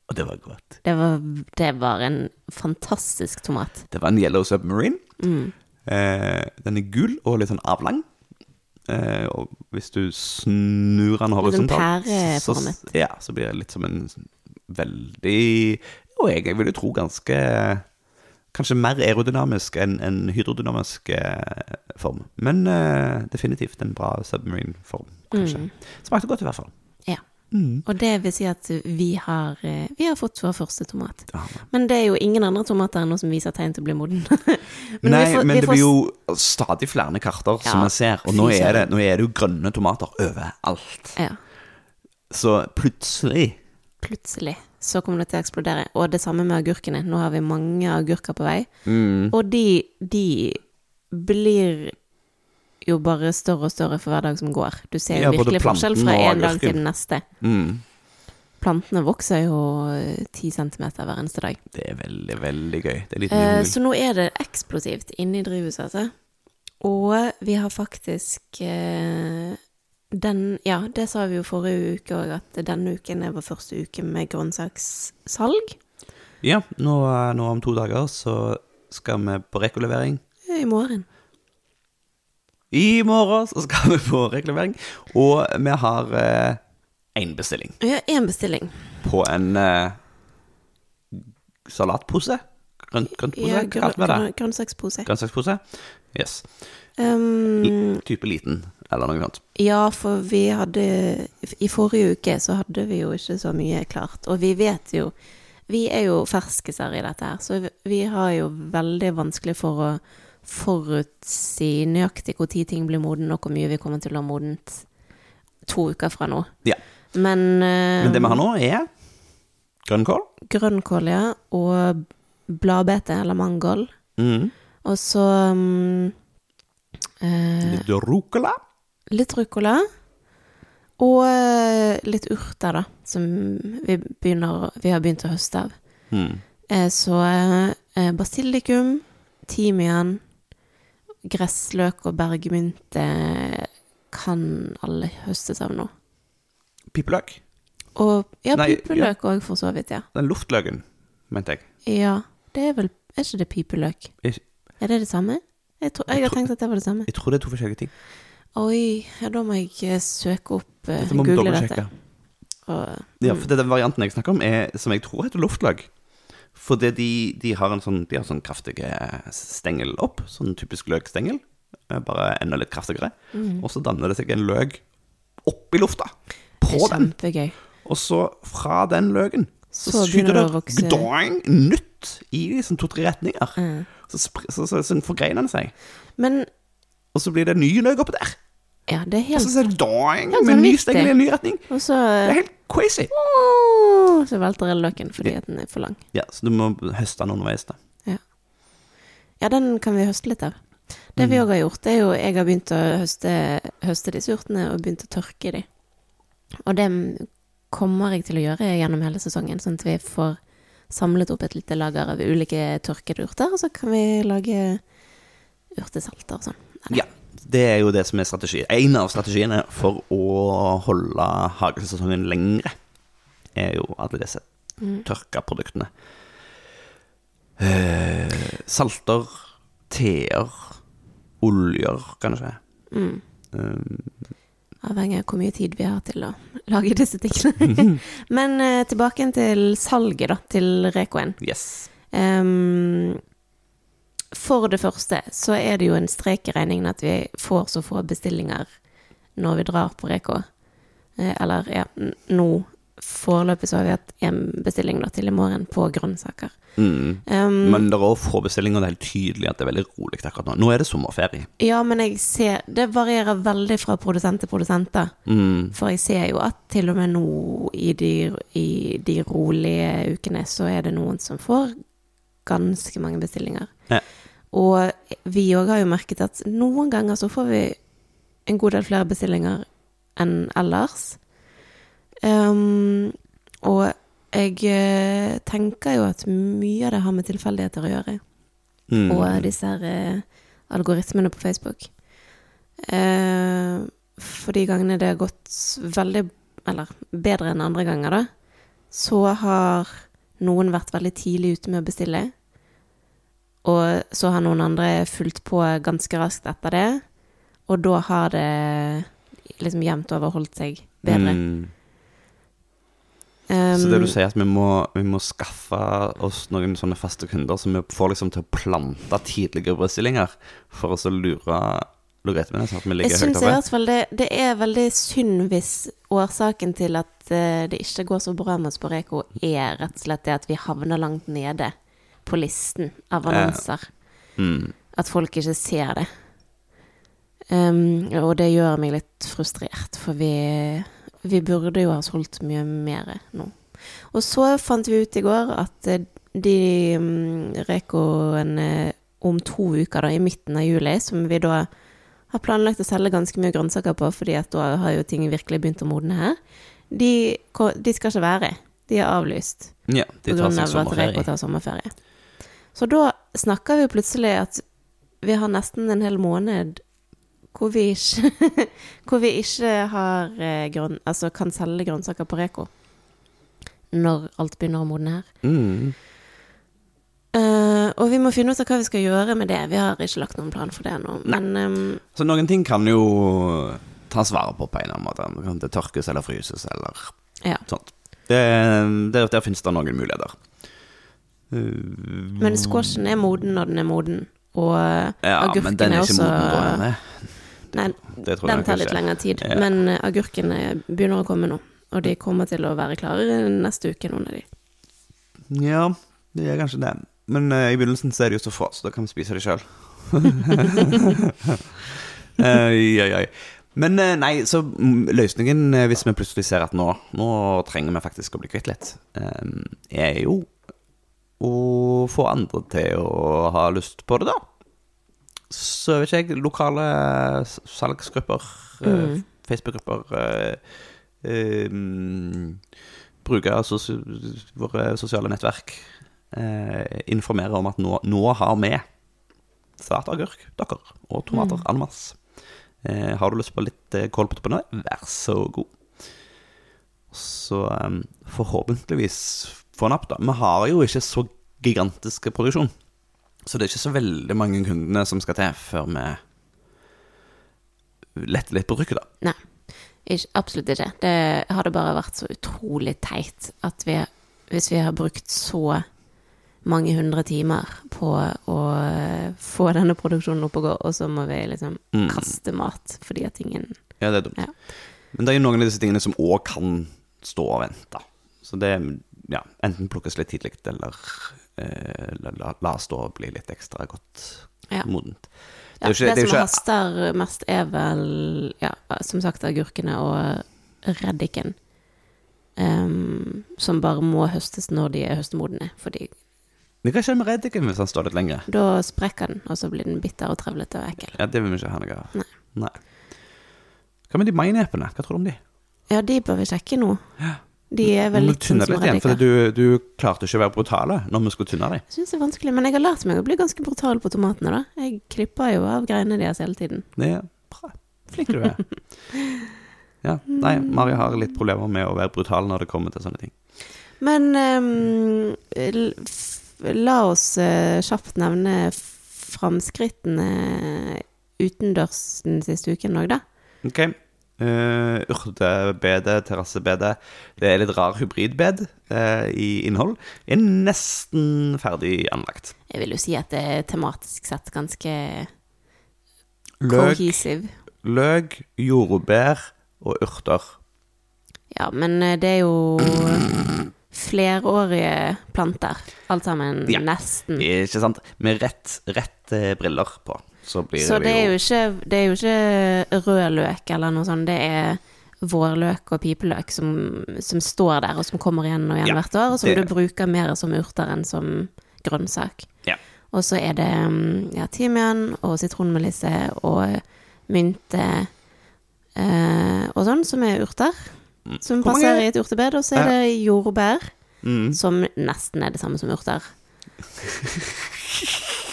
A: Og det var godt.
B: Det var, det var en fantastisk tomat.
A: Det var en Yellow Submarine.
B: Mm.
A: Eh, den er gul og litt sånn avlang. Eh, og hvis du snur den horisontalt, så, ja, så blir det litt som en veldig Og jeg, jeg vil jo tro ganske Kanskje mer aerodynamisk enn en hydrodynamisk eh, form. Men eh, definitivt en bra submarine-form, kanskje.
B: Mm.
A: Smakte godt, i hvert fall.
B: Ja.
A: Mm.
B: Og det vil si at vi har, eh, vi har fått vår første tomat.
A: Ja.
B: Men det er jo ingen andre tomater ennå som viser tegn til å bli moden. Men
A: Nei,
B: får-
A: men det
B: får
A: blir jo stadig flere karter som
B: Ja,
A: vi ser. Og nå er, det, nå er det jo grønne tomater overalt.
B: Ja.
A: Så plutselig
B: plutselig så kommer det til å eksplodere. Og det samme med agurkene. Nå har vi mange agurker på vei.
A: mm,
B: Og de, de blir jo bare større og større for hver dag som går. Du ser
A: Ja,
B: jo virkelig forskjell fra en dag til den neste.
A: mm.
B: plantene vokser jo eh, ti centimeter hver eneste dag.
A: Det er veldig, veldig gøy.
B: Eh, så nå er det eksplosivt inne i drivhuset, altså. Og vi har faktisk eh, den Ja, det sa vi jo forrige uke òg, at denne uken er vår første uke med grønnsakssalg.
A: Ja, nå, eh, nå om to dager så skal vi på rekolevering.
B: I morgen.
A: I morgen så skal vi på rekolevering, og vi har én bestilling
B: Ja, én bestilling.
A: på en eh, salatpose. Grønt, grøntpose,
B: Ja,
A: grøn,
B: grønn- grønnsakspose.
A: Grønnsakspose? Yes.
B: Um,
A: Type liten, eller noe sånt.
B: ja, for vi hadde I forrige uke så hadde vi jo ikke så mye klart. Og vi vet jo Vi er jo ferskiser i dette her, så vi har jo veldig vanskelig for å forutsi nøyaktig når ting blir moden, og hvor mye vi kommer til å ha modent to uker fra nå.
A: Ja.
B: Men, uh,
A: Men det vi har nå, er grønnkål.
B: grønnkål, ja, og bladbete, eller mangold.
A: Mm.
B: Og så um, eh,
A: Litt rucola.
B: Litt rucola. Og eh, litt urter, da, som vi, begynner, vi har begynt å høste av.
A: Mm.
B: Eh, Så eh, basilikum, timian, gressløk og bergmynte kan alle høstes av nå.
A: Pipeløk.
B: Og ja, pipeløk òg, for så vidt, ja.
A: Den luftløken, mente jeg.
B: Ja, det er vel Er ikke det pipeløk?
A: Jeg,
B: Er det det samme? Jeg, tro, jeg har tenkt at det var det samme.
A: jeg tror det er to forskjellige ting.
B: Oi, ja, da må jeg eh, søke opp uh,
A: Dette
B: Google dette. Og,
A: Ja,
B: mm.
A: for det, den varianten jeg snakker om, er som jeg tror heter luftløk. Fordi de, de har en sånn De har sånn kraftige stengel opp, sånn typisk løkstengel. eh, Bare enda litt kraftigere.
B: Mm.
A: Og så danner det seg en løk oppi lufta. På den.
B: kjempegøy.
A: Og så fra den løken så,
B: Så
A: skyter det
B: det
A: gdoing, nytt i sånn to-tre retninger.
B: Mm.
A: Så, så, så, så forgreiner den seg.
B: Men
A: Og så blir det ny løk oppi der.
B: ja, det er helt Og
A: så er det doing,
B: ja,
A: med ny stengel i en ny retning.
B: Og så
A: Det er helt crazy.
B: Oh, Så velter jeg løken fordi ja. den er for lang.
A: Ja, så du må høste den underveis, da.
B: Ja, ja, den kan vi høste litt av. Det
A: Mm.
B: vi òg har gjort, det er jo Jeg har begynt å høste, høste disse urtene og begynt å tørke de. Og det kommer jeg til å gjøre gjennom hele sesongen, sånn at vi får samlet opp et lite lager av ulike tørkede urter, og så kan vi lage urtesalter og sånn.
A: Ja, det er jo det som er strategi. En av strategiene for å holde hagesesongen lengre, er jo alle disse
B: Mm.
A: tørka produktene. Eh, salter, teer, oljer, kanskje.
B: Mm.
A: Um,
B: Avhengig av hvor mye tid vi har til å lage disse tingene. Men eh, tilbake til salget, da, til Rekoen.
A: yes.
B: Um, for det første så er det jo en strek i regningen at vi får så få bestillinger når vi drar på Reko. Eh, eller ja, nå foreløpig så har vi hatt én bestilling da til i morgen på grønnsaker.
A: Mm.
B: Um,
A: Men det er også få bestillinger, det er helt tydelig at det er veldig rolig akkurat nå. Nå er det sommerferie.
B: ja, men jeg ser Det varierer veldig fra produsent til produsent, da.
A: Mm.
B: For jeg ser jo at til og med nå i de, i de rolige ukene, så er det noen som får ganske mange bestillinger.
A: Ja.
B: Og vi òg har jo merket at noen ganger så får vi en god del flere bestillinger enn ellers. Ehm, og jeg eh, tenker jo at mye av det har med tilfeldigheter å gjøre
A: Mm.
B: og disse her eh, algoritmene på Facebook. Uh, for de gangene det har gått veldig Eller bedre enn andre ganger, da, så har noen vært veldig tidlig ute med å bestille. Og så har noen andre fulgt på ganske raskt etter det. Og da har det liksom jevnt over holdt seg bedre.
A: Mm.
B: Um,
A: Så det du sier, at vi må, vi må skaffe oss noen sånne faste kunder som vi får liksom til å plante tidligere bestillinger, for å så lure logaritmene, sånn at vi
B: Jeg
A: ligger høyt
B: syns i hvert fall det, det er veldig synd hvis årsaken til at eh, det ikke går så bra med oss på Reko, er rett og slett det at vi havner langt nede på listen av annonser.
A: Mm.
B: At folk ikke ser det. Um, og det gjør meg litt frustrert, for vi, vi burde jo ha solgt mye mer nå. Og så fant vi ut i går at eh, de um, Rekoene om to uker, da, i midten av juli, som vi da har planlagt å selge ganske mye grønnsaker på, fordi at da har jo ting virkelig begynt å modne her. de, de skal ikke være. De er avlyst
A: Ja, de tar seg sommerferie.
B: tar sommerferie. Så da snakker vi plutselig at vi har nesten en hel måned hvor vi ikke, hvor vi ikke har eh, grønn, altså kan selge grønnsaker på Reko. Når alt begynner å modne her.
A: Mm.
B: Uh, og vi må finne ut av hva vi skal gjøre med det. Vi har ikke lagt noen plan for det ennå. Um, ehm,
A: Så noen ting kan jo tas vare på på en eller annen måte. Det tørkes eller fryses eller
B: Ja.
A: sånt. Det, der, der finnes det noen muligheter. Uh,
B: Men squashen er moden når den er moden. Og
A: ja,
B: agurken
A: men den er ikke
B: også
A: moden er.
B: Nei,
A: Det tror
B: den tar litt lengre tid.
A: Ja.
B: Men eh, agurkene begynner å komme nå. Og de kommer til å være klare neste uke, noen av de.
A: Ja, det gjør kanskje det. Men uh, i begynnelsen så er det jo så få, så da kan vi spise det sjøl. Oi, oi, oi. Men eh, nei, så mm, løsningen, eh, hvis vi plutselig ser at nå, nå trenger vi faktisk å bli kvitt litt, eh, er jo å få andre til å ha lyst på det, da. Så vet ikke jeg, lokale salgsgrupper, eh,
B: Mm.
A: Facebook-grupper eh, eh, mm, Bruke sos våre sosiale nettverk. Eh, informere om at nå, nå har vi svart agurk, dere, og tomater en masse. Eh, har du lyst på litt eh, kål på toppen av det, vær så god. Så eh, forhåpentligvis få den opp, da. Vi har jo ikke så gigantiske produksjon. Så det er ikke så veldig mange kundene som skal til før vi letter litt på trykket, da.
B: Nei, ikke, absolutt ikke. Det hadde bare vært så utrolig teit at vi, hvis vi har brukt så mange hundre timer på å få denne produksjonen opp og gå, og så må vi liksom
A: Mm.
B: kaste mat fordi at ingen
A: Ja, det er dumt.
B: Ja.
A: Men det er jo noen av disse tingene som òg kan stå og vente. Så det ja, enten plukkes litt tidlig, eller la, la, da stå og bli litt ekstra godt
B: Ja.
A: modent.
B: Ja,
A: Det jo ikke-
B: det,
A: det
B: som
A: ikke-
B: haster mest, er vel ja, som sagt agurkene og reddiken. Um, som bare må høstes når de er høstemodne. Fordi
A: Det kan skje med reddiken hvis han står litt lenger.
B: da sprekker den, og så blir den bitter og trevlete og ekkel.
A: Ja, Det vil vi ikke ha noe av.
B: Nei.
A: Nei. Hva med de mainepene? Hva tror du om de?
B: Ja, de bør vi sjekke nå. De er vel litt sånn som
A: igjen, for du, du klarte ikke å være brutale når vi skulle tynne dem.
B: Jeg syns det er vanskelig, men jeg har lært meg å bli ganske brutal på tomatene, da. Jeg klipper jo av greinene deres hele tiden.
A: Det er bra. Flink du er. Ja, nei, Mari har litt problemer med å være brutal når det kommer til sånne ting.
B: Men um, la oss uh, kjapt nevne framskrittene utendørs den siste uken òg, da.
A: Ok. Uh, Urtebede, terrassebede. Det er litt rar hybridbed uh, i innhold. Er nesten ferdig anlagt.
B: Jeg vil jo si at det er tematisk sett ganske
A: Løk,
B: cohesive.
A: løk jordbær og urter.
B: Ja, men eh, det er jo flerårige planter. Alt sammen.
A: Ja.
B: Nesten.
A: Ikke sant? Med rett, rett briller på, så blir
B: Så det
A: jo
B: ikke, det er jo ikke rød løk eller noe sånt. Det er vårløk og pipeløk som, som står der, og som kommer igjen og igjen
A: Ja,
B: hvert år, og som
A: det-
B: du bruker mer som urter enn som grønnsak.
A: Ja.
B: Og så er det mm, ja, timian og sitronmelisse og mynte eh, og sånn, som er urter.
A: Mm.
B: Som passer i et urtebed. Og så er det jordbær,
A: mm.
B: som nesten er det samme som urter.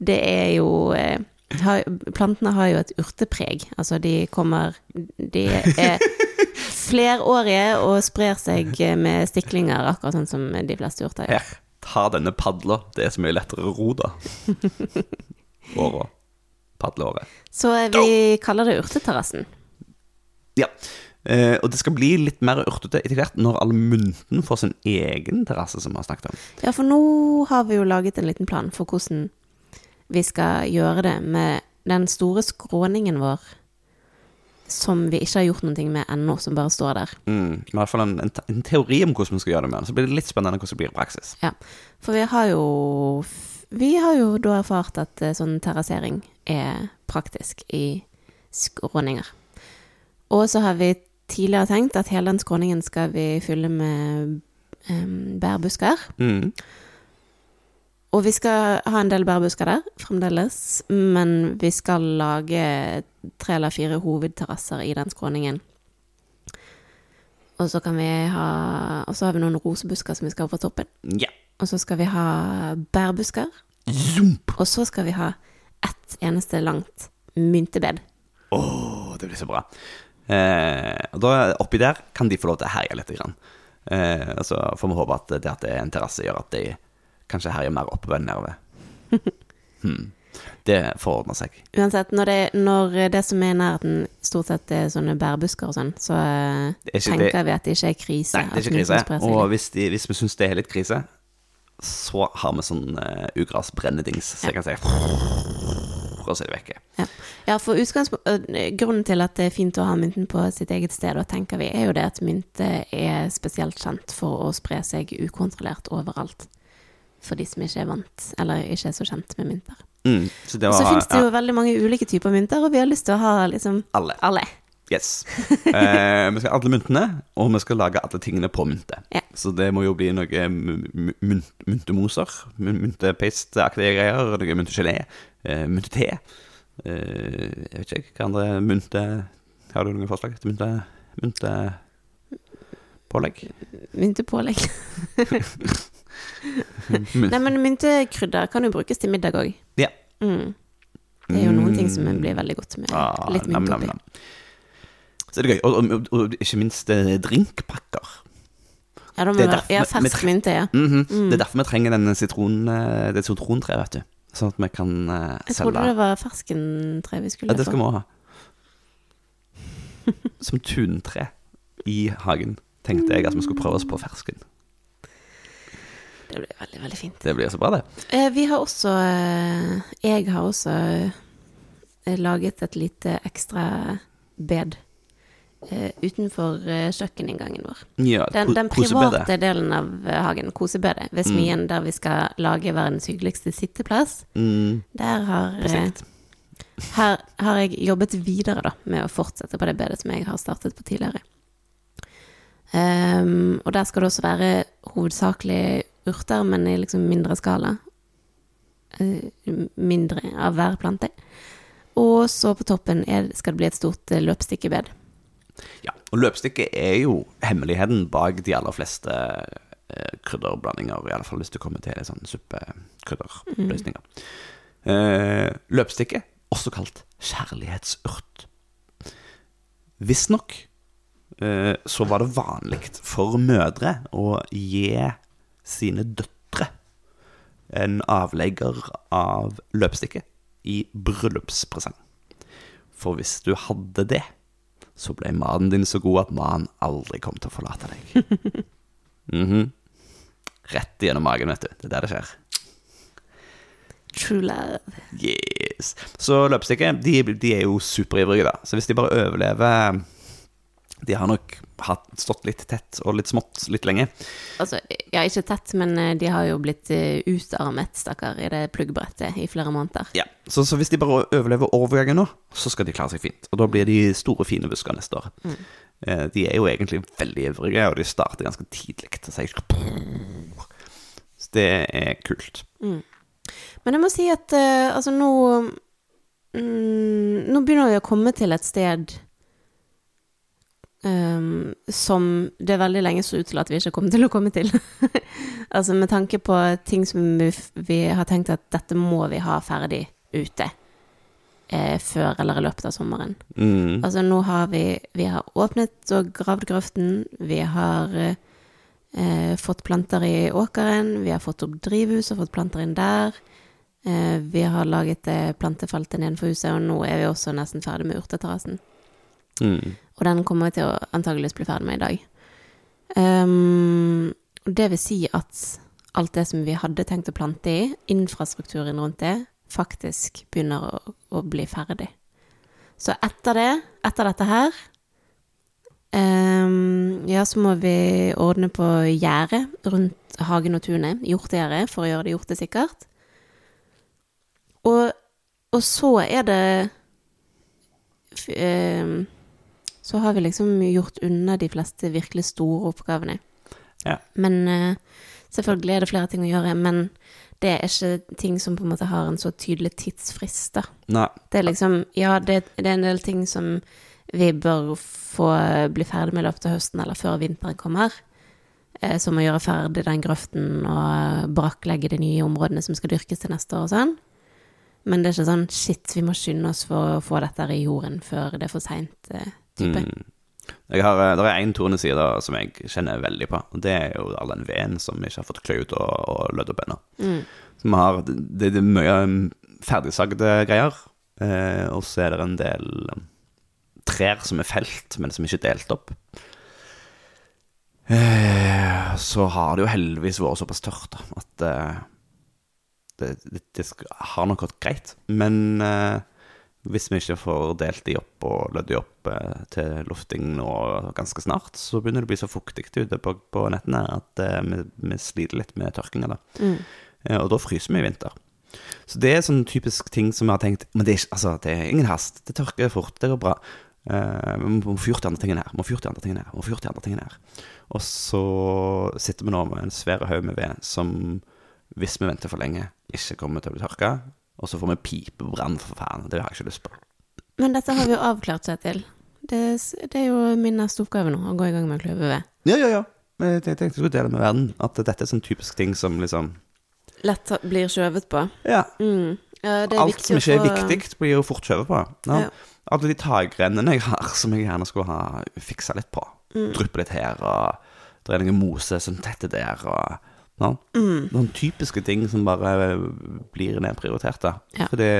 B: Det er jo eh, har, Plantene har jo et urtepreg. Altså, de kommer De er flerårige og sprer seg med stiklinger, akkurat sånn som de fleste urter gjør.
A: Her, ta denne padla. Det er så mye lettere å ro, da. Åra. Padleåret.
B: Så vi kaller det urteterrassen.
A: Ja. Uh, og det skal bli litt mer urtete etter hvert når alle Almunden får sin egen terrasse, som vi har snakket om.
B: Ja, for nå har vi jo laget en liten plan for hvordan vi skal gjøre det med den store skråningen vår som vi ikke har gjort noe med ennå, som bare står der.
A: Mm. I hvert fall en, en, en teori om hvordan vi skal gjøre det med den. Så blir det litt spennende hvordan det blir i praksis.
B: Ja, for vi har jo Vi har jo da erfart at eh, sånn terrassering er praktisk i skråninger. Og så har vi tidligere tenkt at hele den skråningen skal vi fylle med um, bærbusker.
A: Mm.
B: Og vi skal ha en del bærbusker der fremdeles, men vi skal lage tre eller fire hovedterrasser i den skråningen. Og så kan vi ha Og så har vi noen rosebusker som vi skal ha på toppen.
A: Ja.
B: Og så skal vi ha bærbusker.
A: Zump!
B: Og så skal vi ha ett eneste langt myntebed.
A: Åh, det blir så bra. Eh, og da, oppi der kan de få lov til å herje litt. Grann. Eh, så får vi håpe at det at det er en terrasse, gjør at de kanskje herje mer oppover enn nedover. hmm. Det forordner seg.
B: Uansett, når det, når det som er i nærheten stort sett er sånne bærbusker og sånn, så eh,
A: er
B: tenker
A: det-
B: vi at det ikke er krise.
A: Nei, det er ikke krise. Og hvis, de, hvis vi syns det er litt krise, så har vi sånn uh, ugrasbrennedings, så jeg kan si Og så er det vekke.
B: Ja. ja, for øh, Grunnen til at det er fint å ha mynten på sitt eget sted, og tenker vi, er jo det at mynte er spesielt kjent for å spre seg ukontrollert overalt. For de som ikke er vant, eller ikke er så kjent med mynter.
A: Mm, så det
B: Og så
A: var
B: fins det
A: ja,
B: jo veldig mange ulike typer mynter, og vi har lyst til å ha liksom
A: alle.
B: alle.
A: Yes. Eh, vi skal ha alle myntene, og vi skal lage alle tingene på mynte.
B: Ja.
A: Så det må jo bli noe mynt, myntemoser, myntepasteaktige greier, noe myntegelé, eh, myntete. Eh, jeg vet ikke, hva andre mynte Har du noen forslag til mynte... Myntepålegg?
B: Myntepålegg. Nei, men myntekrydder kan jo brukes til middag òg.
A: Ja.
B: Mm. Det er jo noen ting som blir veldig godt med
A: Ah,
B: litt mynt oppi.
A: Så er det gøy. Og, og, og ikke minst eh, drinkpakker.
B: Ja, da må
A: Det er derfor
B: ja, fersk mynte, ja.
A: Mhm.
B: Mm.
A: Det er derfor vi trenger denne sitron, eh, det sitrontreet, vet du. Sånn at vi kan selge
B: Jeg trodde det var ferskentre vi skulle få.
A: Ja, det skal vi òg ha. Som tuntre i hagen. Tenkte jeg at vi skulle prøve oss på fersken.
B: Det blir veldig, veldig fint.
A: Det blir så bra, det.
B: Eh, Vi har også eh, Jeg har også eh, laget et lite ekstra bed utenfor kjøkkeninngangen vår.
A: Ja,
B: Den, den private delen av hagen, kosebedet, ved smien der vi skal lage verdens hyggeligste sitteplass,
A: Mm,
B: der har, eh, her har jeg jobbet videre da, med å fortsette på det bedet som jeg har startet på tidligere. Um, og der skal det også være hovedsakelig urter, men i liksom mindre skala. Eh, mindre av hver plante. Og så på toppen er, skal det bli et stort eh, løpstikkebed.
A: Ja, og løpstikke er jo hemmeligheten bak de aller fleste eh, krydderblandinger, i alle fall hvis du kommer til sånn suppekrydderløsninger. Mm. løpstikke, også kalt kjærlighetsurt. Visstnok så var det vanlig for mødre å gi sine døtre en avlegger av løpestikket i bryllupspresang. For hvis du hadde det, så ble mannen din så god at mannen aldri kom til å forlate deg. Mhm. Rett gjennom magen, vet du. Det er der det skjer.
B: True love.
A: Yes. Så løpestikket, de, de er jo superivrige, da. Så hvis de bare overlever De har nok hatt, stått litt tett og litt smått litt lenge.
B: Altså, ja, ikke tett, men eh, de har jo blitt eh, utarmet, stakkar, i det pluggbrettet i flere måneder.
A: Ja, så, så hvis de bare overlever overgangen nå, så skal de klare seg fint. Og da blir de store, fine busker neste år. Mm. De er jo egentlig veldig ivrige, og de starter ganske tidlig. Så Så det er kult.
B: Men jeg må si at eh, altså nå mm, Nå begynner vi å komme til et sted ehm, som det veldig lenge så ut til at vi ikke kommer til å komme til. altså med tanke på ting som vi, vi har tenkt at dette må vi ha ferdig ute eh, før eller i løpet av sommeren.
A: Mm.
B: Altså nå har vi Vi har åpnet og gravd grøften. Vi har eh, eh, fått planter i åkeren. Vi har fått opp drivhus og fått planter inn der. Eh, vi har laget eh, plantefeltet nedenfor huset, og nå er vi også nesten ferdig med urteterrassen.
A: Mm.
B: Og den kommer jeg til å antageligvis bli ferdig med i dag. Um, det vil si at alt det som vi hadde tenkt å plante i, infrastrukturen rundt det, faktisk begynner å, å bli ferdig. Så etter det, etter dette her, Um, ja, så må vi ordne på gjerdet rundt hagen og tunet, hjortegjerdet, for å gjøre det hjortesikkert. Og, og så er det ehm, så har vi liksom gjort unna de fleste virkelig store oppgavene.
A: Ja.
B: Men eh, selvfølgelig er det flere ting å gjøre, men det er ikke ting som på en måte har en så tydelig tidsfrist, da.
A: Nei.
B: Det er liksom Ja, det, det er en del ting som vi bør få bli ferdig med i løpet av høsten eller før vinteren kommer. Eh, som å gjøre ferdig den grøften og brakklegge de nye områdene som skal dyrkes til neste år og sånn. Men det er ikke sånn shit, vi må skynde oss for å få dette her i jorden før det er for seint, eh, type.
A: Mm. Har, eh, det er én torneside som jeg kjenner veldig på, og det er jo all den veden som ikke har fått klø ut og, og lødd opp ennå.
B: Mm.
A: Har, det, det er mye um, ferdigsagde greier, eh, og så er det en del um, trær som er felt, men som ikke er delt opp. Eh, så har det jo heldigvis vært såpass tørt da, at eh, det, det, det har nok gått greit. Men eh, hvis vi ikke får delt de opp og lødd de opp eh, til lufting nå ganske snart, så begynner det å bli så fuktig ute på, på nettene at eh, vi, vi sliter litt med tørkinga.
B: Mm.
A: Eh, og da fryser vi i vinter. Så det er sånn typisk ting som vi har tenkt Men det er, altså, det er ingen hast. Det tørker fort. Det går bra. Eh, vi må få gjort de andre tingene her. Må få gjort de andre tingene her. Må få gjort de andre tingene her. Og så sitter vi nå med en svær haug med ved som, hvis vi venter for lenge, ikke kommer til å bli tørka. Og så får vi pipebrann, for faen. Det har jeg ikke lyst på.
B: Men dette har vi jo avklart seg til. Det, det er jo min neste oppgave nå, å gå i gang med å kløve ved.
A: Ja, ja, ja. Men jeg tenkte jeg skulle dele med verden at dette er sånn typisk ting som liksom
B: Lett blir skjøvet på.
A: Ja.
B: Mm. Ja, det
A: Alt som ikke er
B: få-
A: viktig, blir jo fort skjøvet på. Ja.
B: Ja.
A: Alle de takgrendene jeg har, som jeg gjerne skulle ha fiksa litt på.
B: Mm.
A: Dryppe litt her, og det er noe mose som tetter der, og ja.
B: Mm.
A: Noen typiske ting som bare blir nedprioritert. da.
B: Ja.
A: For det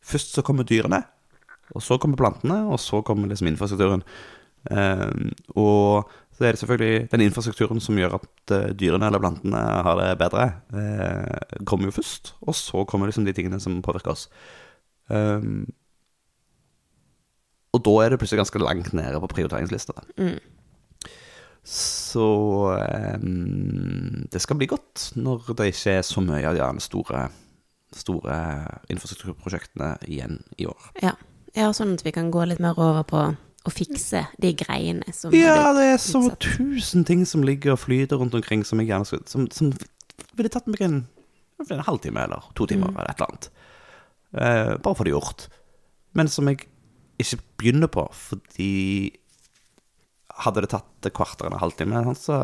A: Først så kommer dyrene, og så kommer plantene, og så kommer liksom infrastrukturen. Um, og så er det selvfølgelig den infrastrukturen som gjør at eh, dyrene eller plantene har det bedre, uh, kommer jo først. Og så kommer liksom de tingene som påvirker oss. Um, og da er det plutselig ganske langt nede på prioriteringslista.
B: Mm.
A: Så um, det skal bli godt når det ikke er så mye av de store, store infrastrukturprosjektene igjen i år.
B: Ja. ja, sånn at vi kan gå litt mer over på å fikse de greiene som
A: Ja, det er så
B: utsatt.
A: tusen ting som ligger og flyter rundt omkring som jeg gjerne skulle Som, som ville tatt meg en, en halvtime eller to timer
B: Mm.
A: eller et eller annet. Uh, bare få det gjort. Men som jeg ikke begynner på fordi hadde det tatt kvarter eller en halvtime, så,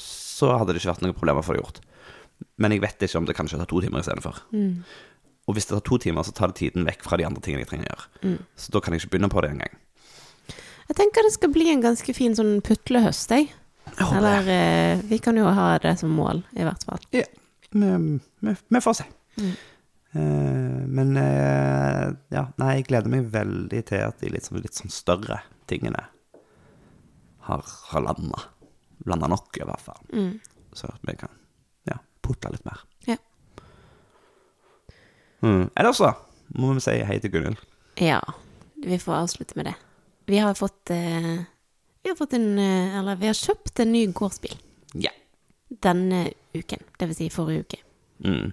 A: så hadde det ikke vært noe problem å få det gjort. Men jeg vet ikke om det kanskje tar to timer istedenfor.
B: Mm.
A: Og hvis det tar to timer, så tar det tiden vekk fra de andre tingene jeg trenger å gjøre.
B: Mm.
A: Så da kan jeg ikke begynne på det engang.
B: Jeg tenker det skal bli en ganske fin sånn putlehøst, jeg.
A: Jeg.
B: Eller eh, vi kan jo ha det som mål, i hvert fall.
A: Ja, vi, vi får se.
B: Mm.
A: Uh, men uh, ja, nei, jeg gleder meg veldig til at de litt sånn, litt sånn større tingene har, har landa. Landa nok, i hvert fall.
B: Mm.
A: Så at vi kan ja, putte litt mer.
B: Ja.
A: Mm. Ellers, så må vi si hei til Gunhild.
B: Ja, vi får avslutte med det. Vi har fått eh, Vi har fått en eh, Eller vi har kjøpt en ny gårdsbil
A: Ja.
B: denne uken. Det vil si forrige uke.
A: Mm.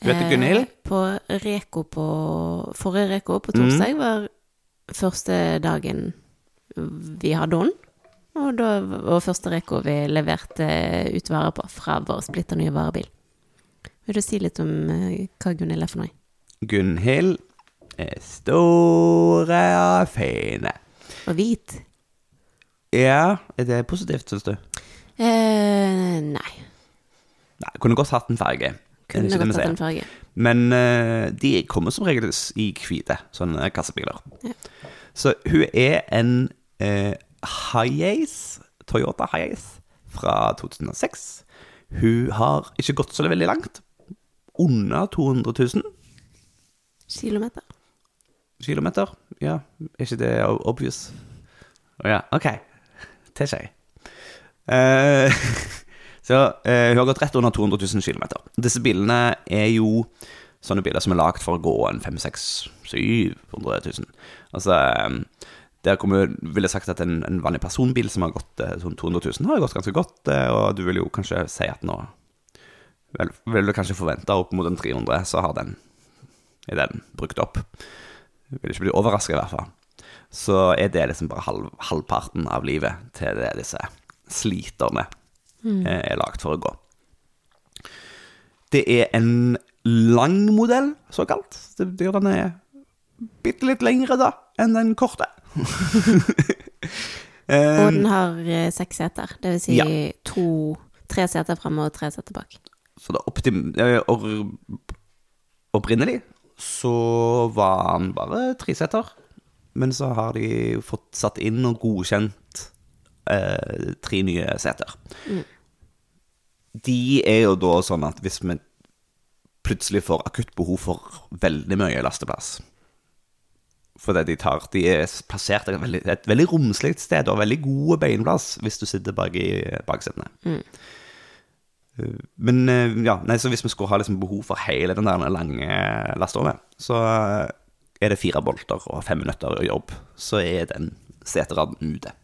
A: Du heter Gunhild?
B: Eh, på Reko på Forrige Reko på torsdag
A: Mm.
B: var første dagen vi hadde henne. Og da var første Reko vi leverte ut varer på fra vår splitter nye varebil. Vil du si litt om eh, hva Gunhild er for noe?
A: Gunhild er store og fine.
B: Og hvit?
A: Ja, er det positivt, syns du?
B: Eh, nei.
A: Nei, kunne godt hatt en farge.
B: Kunne godt hatt en farge.
A: Men uh, de kommer som regel i hvite, sånne kassebiler.
B: Ja.
A: Så hun er en uh, Hiace, Toyota Hiace fra 2006. Hun har ikke gått så veldig langt. Under 200 000
B: Kilometer.
A: kilometer. Ja, er ikke det obvious? Å ja, OK. Til seg. Eh, så uh, hun har gått rett under 200 000 km. Disse bilene er jo sånne biler som er lagd for å gå en 500 000-700 000. Altså eh, Der kommer ville sagt at en, en vanlig personbil som har gått sånn 200 000, har gått ganske godt, eh, og du vil jo kanskje si at nå Vel, vil du kanskje forvente opp mot en 300, så har den er den brukt opp. Jeg vil ikke bli overraska, i hvert fall. Så er det liksom bare halv, halvparten av livet til det disse sliterne eh, er lagd for å gå. Det er en lang modell, såkalt. Den er bitte litt lengre, da, enn den korte.
B: Og
A: Eh,
B: den har eh, seks seter. Det vil si
A: Ja.
B: to Tre seter frem og tre seter bak.
A: så det optim... or, opprinnelig så var han bare tre seter, Men så har de fått satt inn og godkjent eh, tre nye seter. De er jo da sånn at hvis vi plutselig får akutt behov for veldig mye lasteplass Fordi de tar De er plassert et veldig, et veldig romslig sted og veldig god beinplass hvis du sitter bak i baksetene. Men eh, ja, nei, så hvis vi skulle ha liksom behov for hele den der lange lasterommet, så eh, er det fire bolter og fem minutter å jobb, så er den seteraden ute.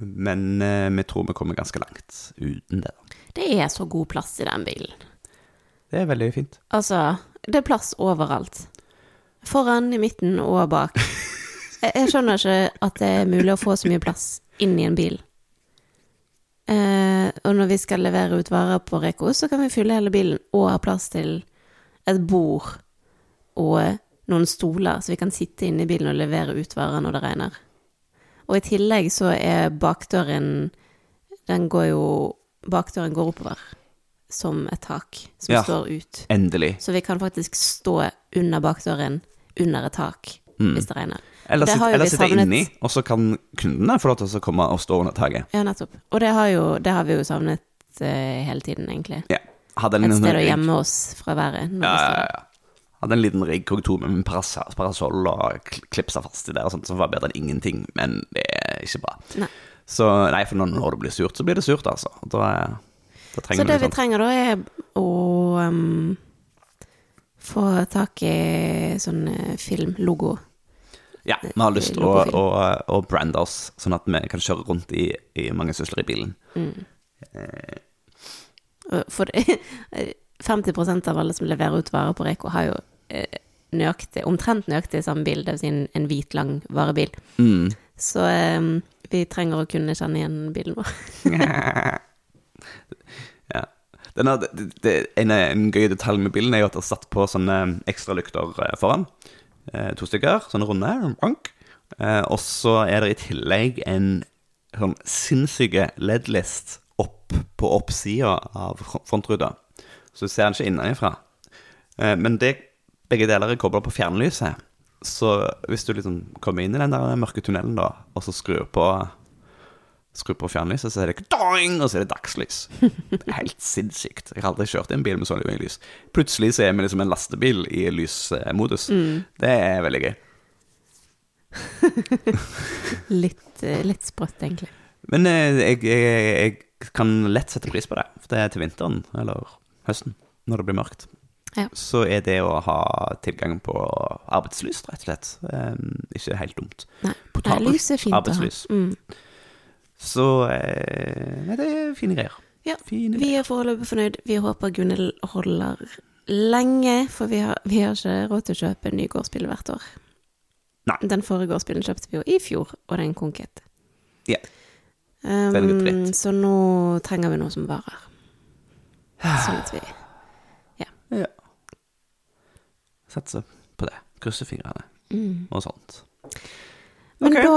A: Men eh, vi tror vi kommer ganske langt uten det.
B: Det er så god plass i den bilen.
A: Det er veldig fint.
B: Altså, det er plass overalt. Foran, i midten og bak. Jeg, jeg skjønner ikke at det er mulig å få så mye plass inn i en bil. Eh, og når vi skal levere ut varer på Reko, så kan vi fylle hele bilen og ha plass til et bord og noen stoler, så vi kan sitte inne i bilen og levere ut varer når det regner. Og i tillegg så er bakdøren Den går jo Bakdøren går oppover som et tak som
A: Ja.
B: står ut.
A: Endelig.
B: Så vi kan faktisk stå under bakdøren under et tak hvis det regner.
A: Eller,
B: Det
A: sitt, eller sitte
B: savnet.
A: inni, og så kan kundene få lov til å komme og stå under taket.
B: Ja, nettopp. Og det har, jo, det har vi jo savnet uh, hele tiden, egentlig.
A: Ja.
B: Et sted å gjemme oss fra været.
A: Ja, ja, ja. Hadde en liten rigg og to med parasoll, og kl- klipsa fast i der, og sånt, som var bedre enn ingenting, men det er ikke bra.
B: Nei.
A: Så nei, for når, når det blir surt, så blir det surt, altså. Da, er-
B: Så det
A: vi sånn.
B: trenger da, er å um, få tak i sånn eh, filmlogo.
A: Ja, vi har lyst til å, å, å brande oss, sånn at vi kan kjøre rundt i, i mange sysler i bilen.
B: Mm. For 50% av alle som leverer ut varer på Reko, har jo eh, nøyaktig, omtrent nøyaktig samme bil, vil si en, en hvit, lang varebil.
A: Mm.
B: Så um, vi trenger å kunne kjenne igjen bilen vår.
A: Ja. Denne, det, det, en, en gøy detalj med bilen er jo at det er satt på sånne ekstralykter eh, foran. Eh, to stykker, sånne runde. Eh, og så er det i tillegg en sånn sinnssyke LED-list opp på oppsida av fr- frontruta. Så du ser den ikke innenfra. Eh, men det, begge deler er kobla på fjernlyset. Så hvis du liksom kommer inn i den der mørke tunnelen, da, og så skrur på Skru på fjernlyset, så er det doing, og så er det dagslys. Det er helt sinnssykt. Jeg har aldri kjørt i en bil med sånn lys. Plutselig så er vi liksom en lastebil i lysmodus. Det er veldig gøy.
B: Litt, eh, litt sprøtt, egentlig.
A: Men eh, jeg, jeg, jeg kan lett sette pris på det. For det er til vinteren, eller høsten, når det blir mørkt.
B: Ja.
A: Så er det å ha tilgang på arbeidslys, rett og slett, eh, ikke helt dumt.
B: Nei,
A: Portabelt
B: Nei lys er fint å ha. Mm.
A: Så eh, nei, det er fine greier.
B: Ja,
A: Fine
B: vi er foreløpig fornøyd. Vi håper Gunhild holder lenge, for vi har, vi har ikke råd til å kjøpe en ny gårdsbil hvert år.
A: Nei.
B: Den forrige gårdsbilen kjøpte vi jo i fjor, og den konket.
A: Ja.
B: Um, så nå trenger vi noe som varer. Sånn at vi
A: Ja. Satser på det. Krysser fingrene
B: mm.
A: og sånt.
B: Men
A: okay.
B: da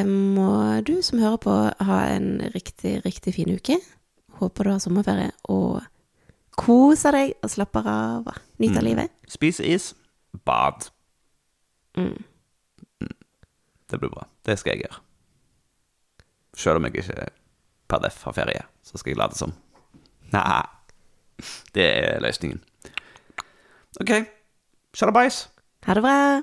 B: eh, må du som hører på, ha en riktig, riktig fin uke. Håper du har sommerferie og koser deg og slapper av. Nyter
A: Mm.
B: livet.
A: Spis is, bad.
B: Mm.
A: Det blir bra. Det skal jeg gjøre. Selv om jeg ikke per def har ferie, så skal jeg late som. Nei, det er løsningen. OK. Sjalabais.
B: Ha det bra!